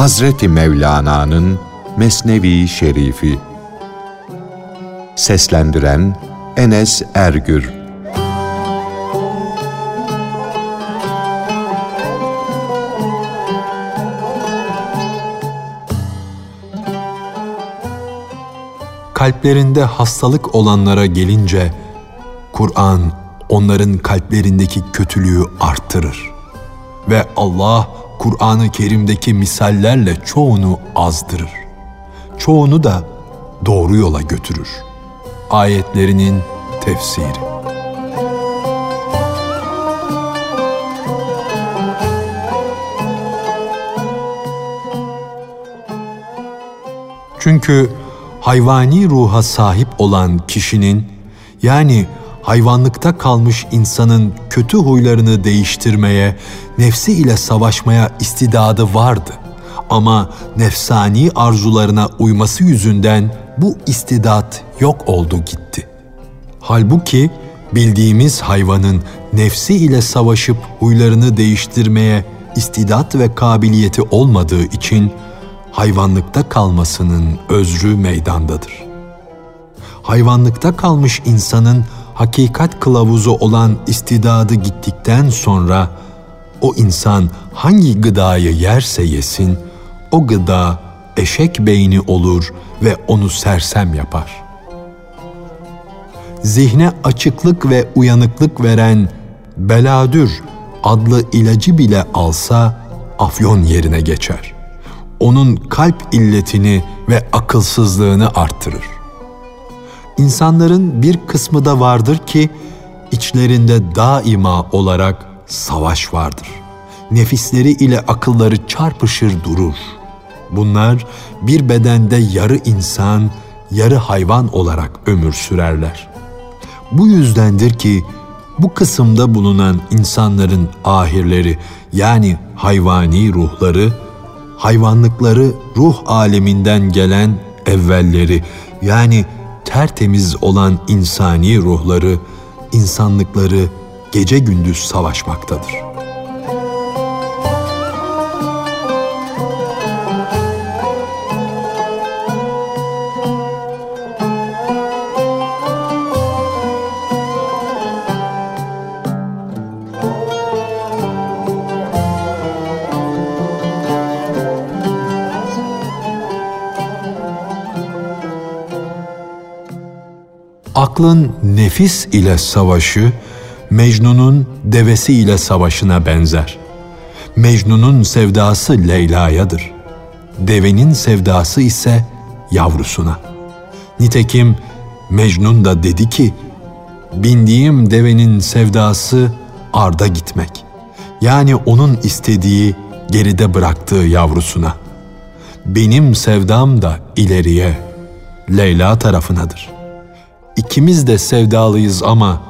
Hazreti Mevlana'nın Mesnevi Şerifi. Seslendiren Enes Ergür. Kalplerinde hastalık olanlara gelince Kur'an onların kalplerindeki kötülüğü arttırır. Ve Allah Kur'an-ı Kerim'deki misallerle çoğunu azdırır. Çoğunu da doğru yola götürür. Ayetlerinin tefsiri Çünkü hayvani ruha sahip olan kişinin yani hayvanlıkta kalmış insanın kötü huylarını değiştirmeye, nefsi ile savaşmaya istidadı vardı. Ama nefsani arzularına uyması yüzünden bu istidat yok oldu gitti. Halbuki bildiğimiz hayvanın nefsi ile savaşıp huylarını değiştirmeye istidat ve kabiliyeti olmadığı için hayvanlıkta kalmasının özrü meydandadır. Hayvanlıkta kalmış insanın hakikat kılavuzu olan istidadı gittikten sonra o insan hangi gıdayı yerse yesin, o gıda eşek beyni olur ve onu sersem yapar. Zihne açıklık ve uyanıklık veren beladür adlı ilacı bile alsa afyon yerine geçer. Onun kalp illetini ve akılsızlığını arttırır. İnsanların bir kısmı da vardır ki içlerinde daima olarak savaş vardır. Nefisleri ile akılları çarpışır durur. Bunlar bir bedende yarı insan, yarı hayvan olarak ömür sürerler. Bu yüzdendir ki bu kısımda bulunan insanların ahirleri yani hayvani ruhları, hayvanlıkları ruh aleminden gelen evvelleri yani tertemiz olan insani ruhları, insanlıkları gece gündüz savaşmaktadır.'' Aklın nefis ile savaşı, Mecnun'un devesi ile savaşına benzer. Mecnun'un sevdası Leyla'yadır. Devenin sevdası ise yavrusuna. Nitekim Mecnun da dedi ki, bindiğim devenin sevdası arda gitmek. Yani onun istediği geride bıraktığı yavrusuna. Benim sevdam da ileriye, Leyla tarafınadır.'' İkimiz de sevdalıyız ama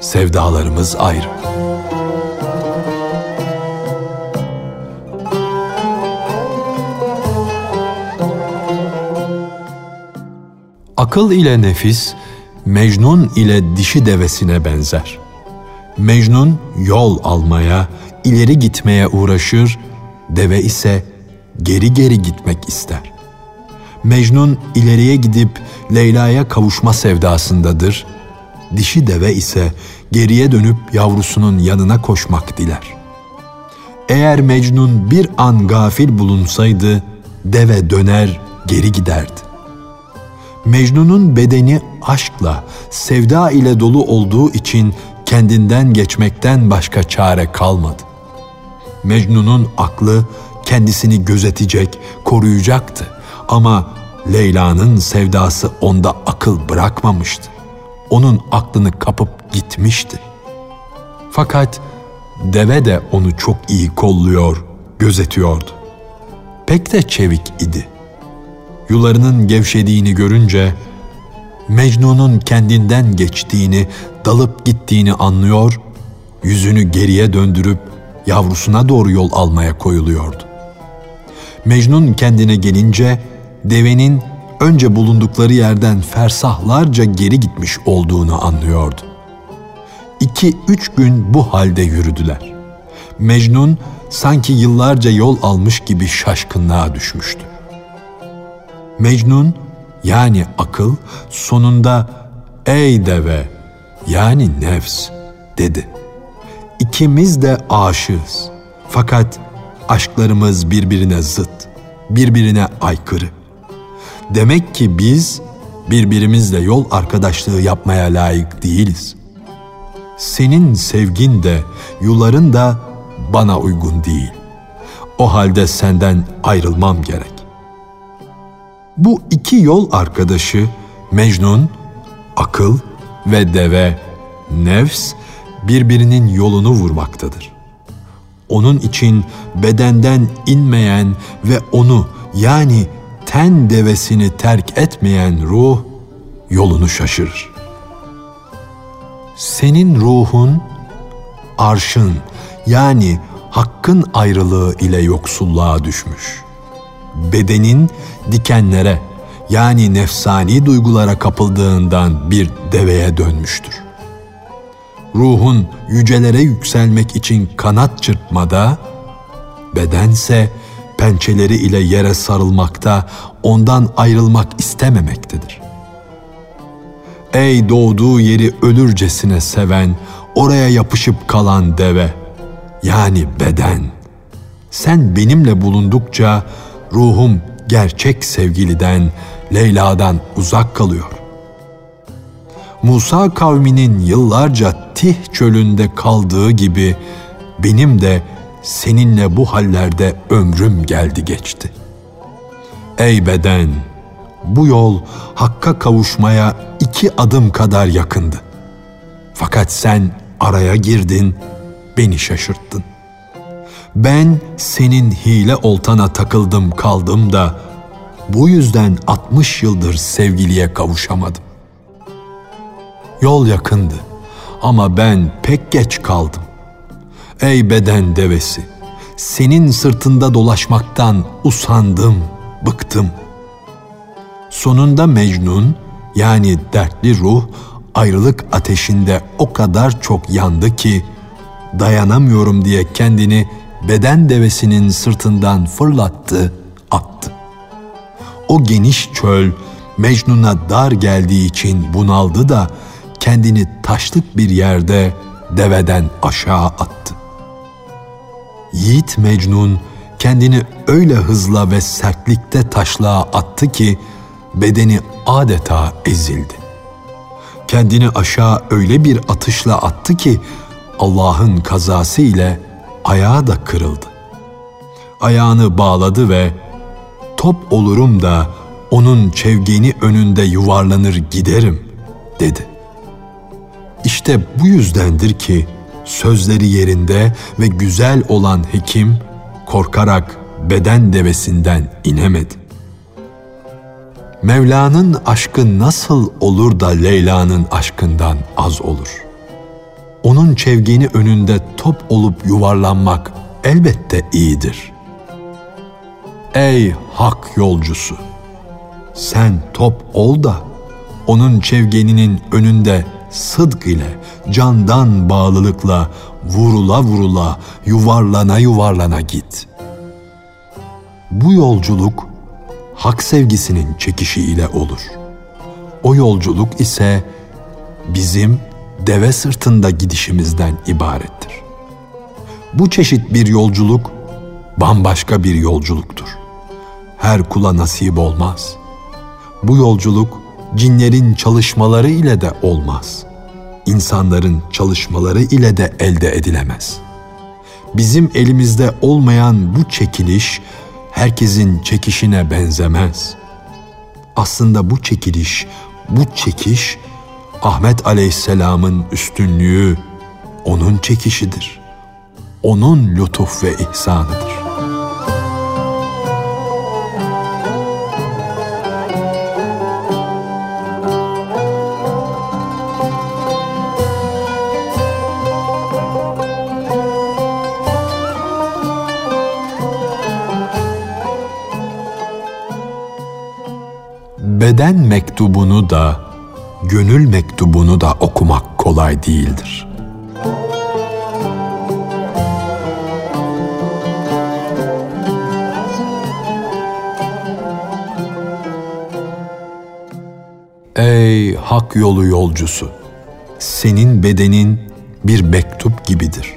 sevdalarımız ayrı. Akıl ile nefis, Mecnun ile dişi devesine benzer. Mecnun yol almaya, ileri gitmeye uğraşır, deve ise geri geri gitmek ister. Mecnun ileriye gidip Leyla'ya kavuşma sevdasındadır. Dişi deve ise geriye dönüp yavrusunun yanına koşmak diler. Eğer Mecnun bir an gafil bulunsaydı deve döner geri giderdi. Mecnun'un bedeni aşkla, sevda ile dolu olduğu için kendinden geçmekten başka çare kalmadı. Mecnun'un aklı kendisini gözetecek, koruyacaktı ama Leyla'nın sevdası onda akıl bırakmamıştı. Onun aklını kapıp gitmişti. Fakat deve de onu çok iyi kolluyor, gözetiyordu. Pek de çevik idi. Yularının gevşediğini görünce Mecnun'un kendinden geçtiğini, dalıp gittiğini anlıyor, yüzünü geriye döndürüp yavrusuna doğru yol almaya koyuluyordu. Mecnun kendine gelince devenin önce bulundukları yerden fersahlarca geri gitmiş olduğunu anlıyordu. İki üç gün bu halde yürüdüler. Mecnun sanki yıllarca yol almış gibi şaşkınlığa düşmüştü. Mecnun yani akıl sonunda ey deve yani nefs dedi. İkimiz de aşığız. Fakat aşklarımız birbirine zıt, birbirine aykırı. Demek ki biz birbirimizle yol arkadaşlığı yapmaya layık değiliz. Senin sevgin de, yuların da bana uygun değil. O halde senden ayrılmam gerek. Bu iki yol arkadaşı Mecnun, akıl ve deve, nefs birbirinin yolunu vurmaktadır. Onun için bedenden inmeyen ve onu yani ten devesini terk etmeyen ruh yolunu şaşırır. Senin ruhun arşın yani hakkın ayrılığı ile yoksulluğa düşmüş. Bedenin dikenlere yani nefsani duygulara kapıldığından bir deveye dönmüştür. Ruhun yücelere yükselmek için kanat çırpmada, bedense pençeleri ile yere sarılmakta, ondan ayrılmak istememektedir. Ey doğduğu yeri ölürcesine seven, oraya yapışıp kalan deve, yani beden. Sen benimle bulundukça ruhum gerçek sevgiliden, Leyla'dan uzak kalıyor. Musa kavminin yıllarca Tih çölünde kaldığı gibi benim de seninle bu hallerde ömrüm geldi geçti. Ey beden, bu yol hakka kavuşmaya iki adım kadar yakındı. Fakat sen araya girdin, beni şaşırttın. Ben senin hile oltana takıldım kaldım da bu yüzden 60 yıldır sevgiliye kavuşamadım. Yol yakındı ama ben pek geç kaldım. Ey beden devesi, senin sırtında dolaşmaktan usandım, bıktım. Sonunda Mecnun yani dertli ruh ayrılık ateşinde o kadar çok yandı ki dayanamıyorum diye kendini beden devesinin sırtından fırlattı, attı. O geniş çöl Mecnun'a dar geldiği için bunaldı da kendini taşlık bir yerde deveden aşağı attı. Yiğit Mecnun kendini öyle hızla ve sertlikte taşlığa attı ki bedeni adeta ezildi. Kendini aşağı öyle bir atışla attı ki Allah'ın kazası ile ayağı da kırıldı. Ayağını bağladı ve top olurum da onun çevgeni önünde yuvarlanır giderim dedi. İşte bu yüzdendir ki sözleri yerinde ve güzel olan hekim korkarak beden devesinden inemedi. Mevla'nın aşkı nasıl olur da Leyla'nın aşkından az olur? Onun çevgeni önünde top olup yuvarlanmak elbette iyidir. Ey hak yolcusu! Sen top ol da onun çevgeninin önünde sıdk ile, candan bağlılıkla, vurula vurula, yuvarlana yuvarlana git. Bu yolculuk hak sevgisinin çekişiyle olur. O yolculuk ise bizim deve sırtında gidişimizden ibarettir. Bu çeşit bir yolculuk bambaşka bir yolculuktur. Her kula nasip olmaz. Bu yolculuk cinlerin çalışmaları ile de olmaz. İnsanların çalışmaları ile de elde edilemez. Bizim elimizde olmayan bu çekiliş herkesin çekişine benzemez. Aslında bu çekiliş, bu çekiş Ahmet Aleyhisselam'ın üstünlüğü onun çekişidir. Onun lütuf ve ihsanıdır. beden mektubunu da, gönül mektubunu da okumak kolay değildir. Ey hak yolu yolcusu! Senin bedenin bir mektup gibidir.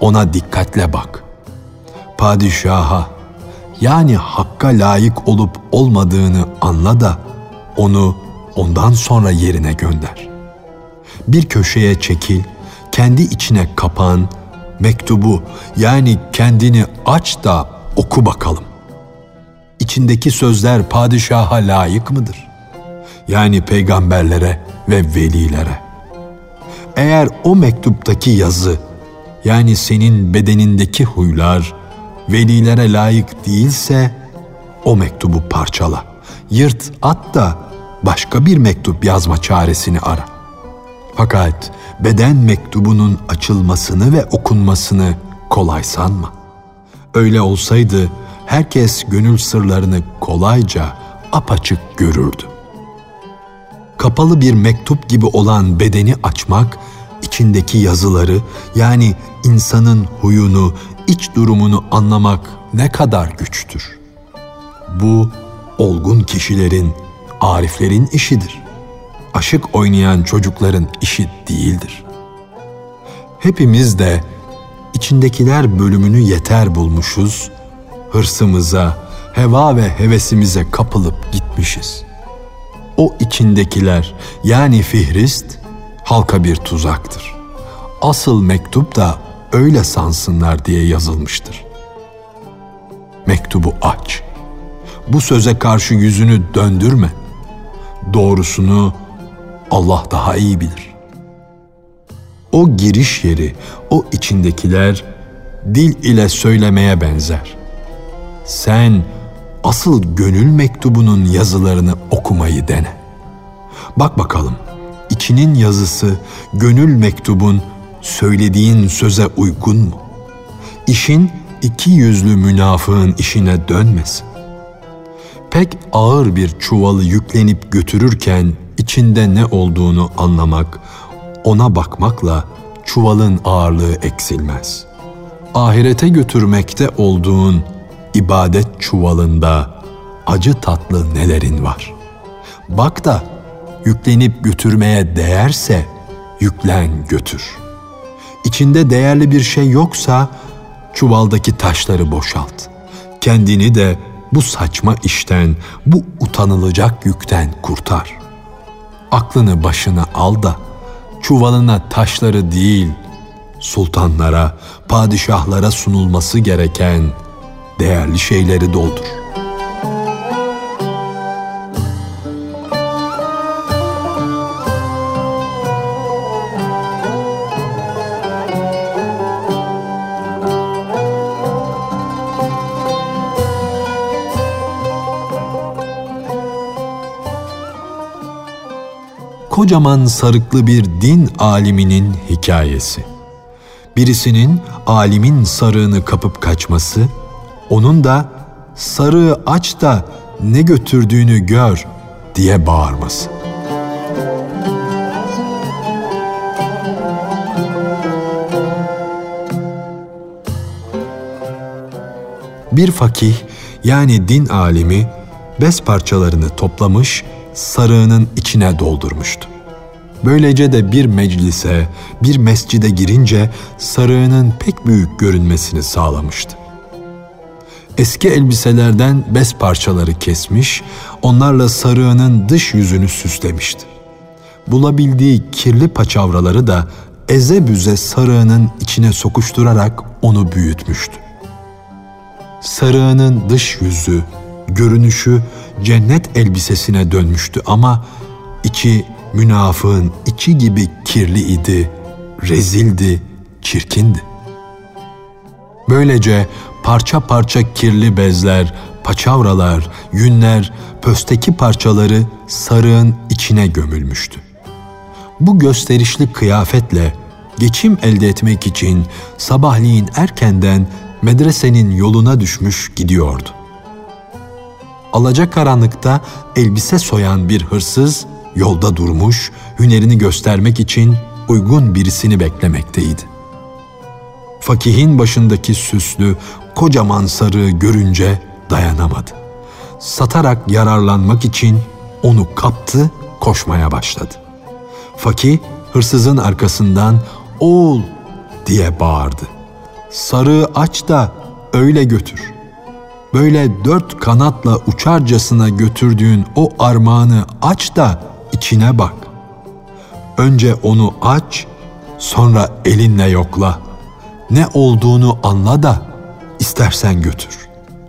Ona dikkatle bak. Padişaha, yani hakka layık olup olmadığını anla da onu ondan sonra yerine gönder. Bir köşeye çekil, kendi içine kapan, mektubu yani kendini aç da oku bakalım. İçindeki sözler padişaha layık mıdır? Yani peygamberlere ve velilere. Eğer o mektuptaki yazı yani senin bedenindeki huylar velilere layık değilse o mektubu parçala. Yırt at da başka bir mektup yazma çaresini ara. Fakat beden mektubunun açılmasını ve okunmasını kolay sanma. Öyle olsaydı herkes gönül sırlarını kolayca apaçık görürdü. Kapalı bir mektup gibi olan bedeni açmak, içindeki yazıları yani insanın huyunu, iç durumunu anlamak ne kadar güçtür. Bu olgun kişilerin, ariflerin işidir. Aşık oynayan çocukların işi değildir. Hepimiz de içindekiler bölümünü yeter bulmuşuz, hırsımıza, heva ve hevesimize kapılıp gitmişiz. O içindekiler yani fihrist halka bir tuzaktır. Asıl mektup da öyle sansınlar diye yazılmıştır. Mektubu aç. Bu söze karşı yüzünü döndürme. Doğrusunu Allah daha iyi bilir. O giriş yeri, o içindekiler dil ile söylemeye benzer. Sen asıl gönül mektubunun yazılarını okumayı dene. Bak bakalım, içinin yazısı gönül mektubun söylediğin söze uygun mu? İşin iki yüzlü münafığın işine dönmesin. Pek ağır bir çuvalı yüklenip götürürken içinde ne olduğunu anlamak, ona bakmakla çuvalın ağırlığı eksilmez. Ahirete götürmekte olduğun ibadet çuvalında acı tatlı nelerin var. Bak da yüklenip götürmeye değerse yüklen götür.'' İçinde değerli bir şey yoksa çuvaldaki taşları boşalt. Kendini de bu saçma işten, bu utanılacak yükten kurtar. Aklını başına al da çuvalına taşları değil, sultanlara, padişahlara sunulması gereken değerli şeyleri doldur.'' Kocaman sarıklı bir din aliminin hikayesi. Birisinin alimin sarığını kapıp kaçması, onun da sarığı aç da ne götürdüğünü gör diye bağırması. Bir fakih yani din alimi bez parçalarını toplamış sarığının içine doldurmuştu. Böylece de bir meclise, bir mescide girince sarığının pek büyük görünmesini sağlamıştı. Eski elbiselerden bez parçaları kesmiş, onlarla sarığının dış yüzünü süslemişti. Bulabildiği kirli paçavraları da eze büze sarığının içine sokuşturarak onu büyütmüştü. Sarığının dış yüzü, görünüşü cennet elbisesine dönmüştü ama içi münafığın içi gibi kirli idi, rezildi, çirkindi. Böylece parça parça kirli bezler, paçavralar, yünler, pösteki parçaları sarığın içine gömülmüştü. Bu gösterişli kıyafetle geçim elde etmek için sabahleyin erkenden medresenin yoluna düşmüş gidiyordu alacakaranlıkta elbise soyan bir hırsız yolda durmuş, hünerini göstermek için uygun birisini beklemekteydi. Fakihin başındaki süslü, kocaman sarığı görünce dayanamadı. Satarak yararlanmak için onu kaptı koşmaya başladı. Fakih hırsızın arkasından oğul diye bağırdı. Sarığı aç da öyle götür. Böyle dört kanatla uçarcasına götürdüğün o armağanı aç da içine bak. Önce onu aç, sonra elinle yokla. Ne olduğunu anla da istersen götür.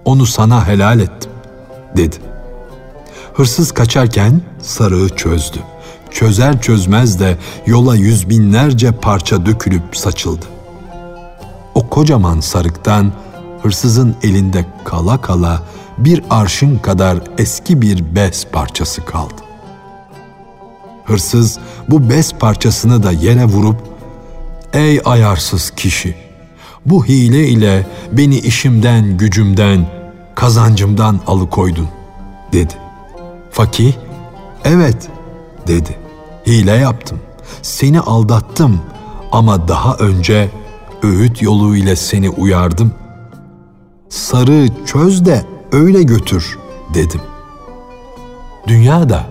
Onu sana helal ettim, dedi. Hırsız kaçarken sarığı çözdü. Çözer çözmez de yola yüz binlerce parça dökülüp saçıldı. O kocaman sarıktan hırsızın elinde kala kala bir arşın kadar eski bir bez parçası kaldı. Hırsız bu bez parçasını da yere vurup "Ey ayarsız kişi, bu hile ile beni işimden, gücümden, kazancımdan alıkoydun." dedi. Fakih, "Evet." dedi. "Hile yaptım. Seni aldattım ama daha önce öğüt yolu ile seni uyardım. Sarı çöz de öyle götür dedim. Dünya da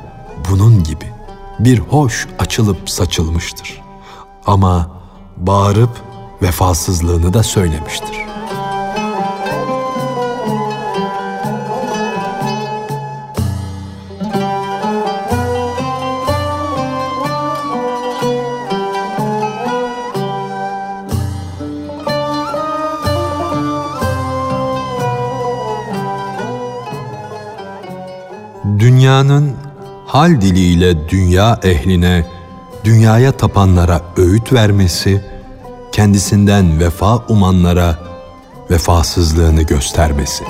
bunun gibi bir hoş açılıp saçılmıştır. Ama bağırıp vefasızlığını da söylemiştir. dünyanın hal diliyle dünya ehline, dünyaya tapanlara öğüt vermesi, kendisinden vefa umanlara vefasızlığını göstermesi.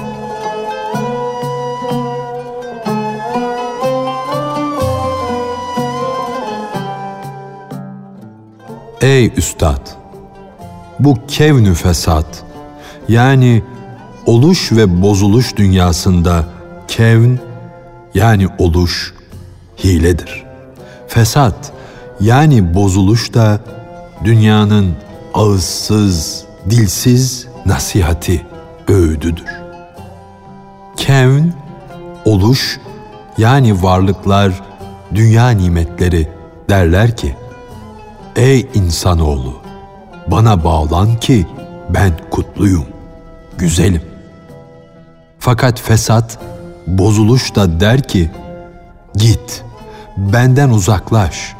Ey üstad! Bu kevnü fesat, yani oluş ve bozuluş dünyasında kevn yani oluş hiledir. Fesat yani bozuluş da dünyanın ağızsız, dilsiz nasihati, öğüdüdür. Kevn, oluş yani varlıklar, dünya nimetleri derler ki, Ey insanoğlu, bana bağlan ki ben kutluyum, güzelim. Fakat fesat, bozuluş da der ki, git, benden uzaklaş,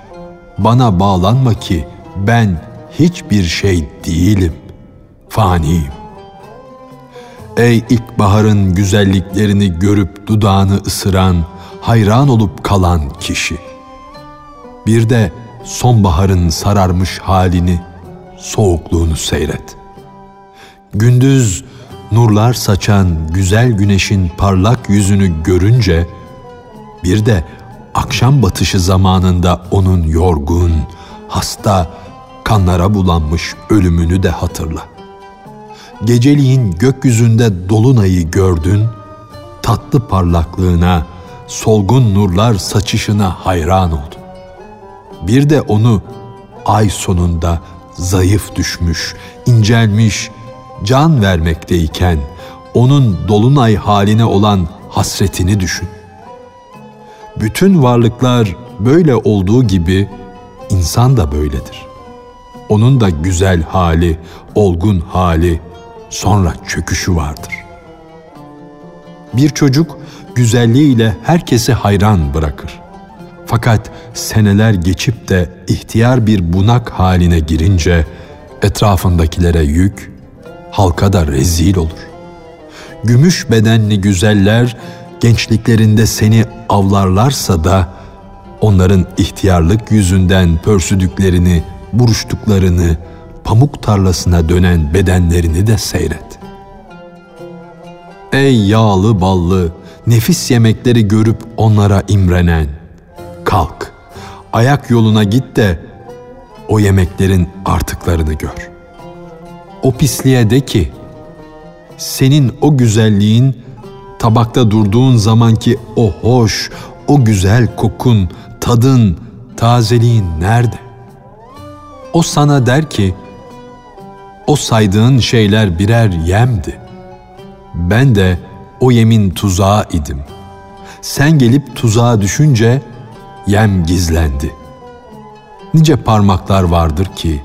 bana bağlanma ki ben hiçbir şey değilim, faniyim. Ey ilkbaharın güzelliklerini görüp dudağını ısıran, hayran olup kalan kişi. Bir de sonbaharın sararmış halini, soğukluğunu seyret. Gündüz nurlar saçan güzel güneşin parlak yüzünü görünce bir de akşam batışı zamanında onun yorgun, hasta, kanlara bulanmış ölümünü de hatırla. Geceliğin gökyüzünde dolunayı gördün, tatlı parlaklığına, solgun nurlar saçışına hayran oldun. Bir de onu ay sonunda zayıf düşmüş, incelmiş, can vermekteyken onun dolunay haline olan hasretini düşün. Bütün varlıklar böyle olduğu gibi insan da böyledir. Onun da güzel hali, olgun hali, sonra çöküşü vardır. Bir çocuk güzelliğiyle herkesi hayran bırakır. Fakat seneler geçip de ihtiyar bir bunak haline girince etrafındakilere yük, halka da rezil olur. Gümüş bedenli güzeller gençliklerinde seni avlarlarsa da onların ihtiyarlık yüzünden pörsüdüklerini, buruştuklarını, pamuk tarlasına dönen bedenlerini de seyret. Ey yağlı ballı, nefis yemekleri görüp onlara imrenen, kalk, ayak yoluna git de o yemeklerin artıklarını gör.'' o pisliğe de ki, senin o güzelliğin tabakta durduğun zamanki o hoş, o güzel kokun, tadın, tazeliğin nerede? O sana der ki, o saydığın şeyler birer yemdi. Ben de o yemin tuzağı idim. Sen gelip tuzağa düşünce yem gizlendi. Nice parmaklar vardır ki,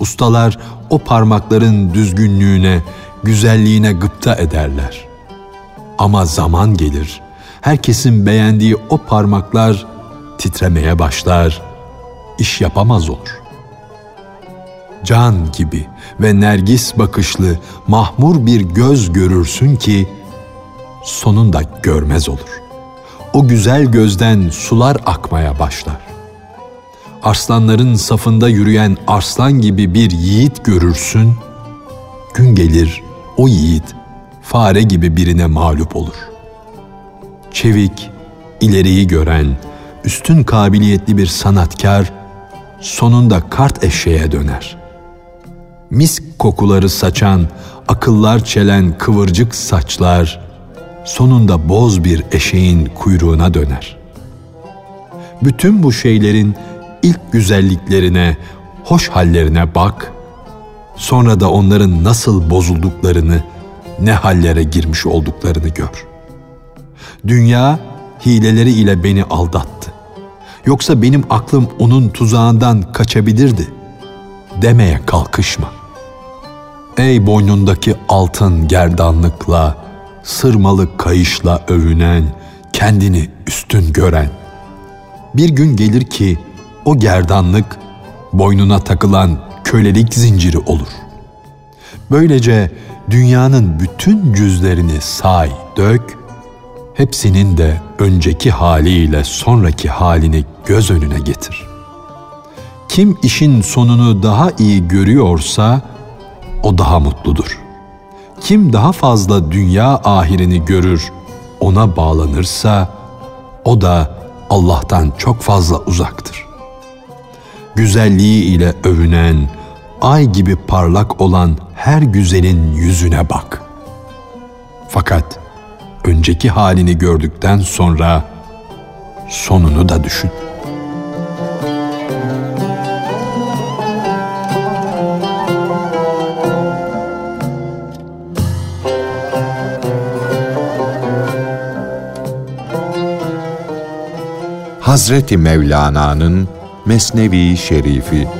ustalar o parmakların düzgünlüğüne, güzelliğine gıpta ederler. Ama zaman gelir, herkesin beğendiği o parmaklar titremeye başlar, iş yapamaz olur. Can gibi ve nergis bakışlı, mahmur bir göz görürsün ki, sonunda görmez olur. O güzel gözden sular akmaya başlar. Arslanların safında yürüyen arslan gibi bir yiğit görürsün, gün gelir o yiğit fare gibi birine mağlup olur. Çevik, ileriyi gören, üstün kabiliyetli bir sanatkar sonunda kart eşeğe döner. Misk kokuları saçan, akıllar çelen kıvırcık saçlar sonunda boz bir eşeğin kuyruğuna döner. Bütün bu şeylerin ilk güzelliklerine, hoş hallerine bak, sonra da onların nasıl bozulduklarını, ne hallere girmiş olduklarını gör. Dünya hileleri ile beni aldattı. Yoksa benim aklım onun tuzağından kaçabilirdi. Demeye kalkışma. Ey boynundaki altın gerdanlıkla, sırmalı kayışla övünen, kendini üstün gören. Bir gün gelir ki o gerdanlık boynuna takılan kölelik zinciri olur. Böylece dünyanın bütün cüzlerini say, dök, hepsinin de önceki haliyle sonraki halini göz önüne getir. Kim işin sonunu daha iyi görüyorsa o daha mutludur. Kim daha fazla dünya ahirini görür, ona bağlanırsa o da Allah'tan çok fazla uzaktır. Güzelliği ile övünen, ay gibi parlak olan her güzelin yüzüne bak. Fakat önceki halini gördükten sonra sonunu da düşün. Hazreti Mevlana'nın Mesnevi Şerifi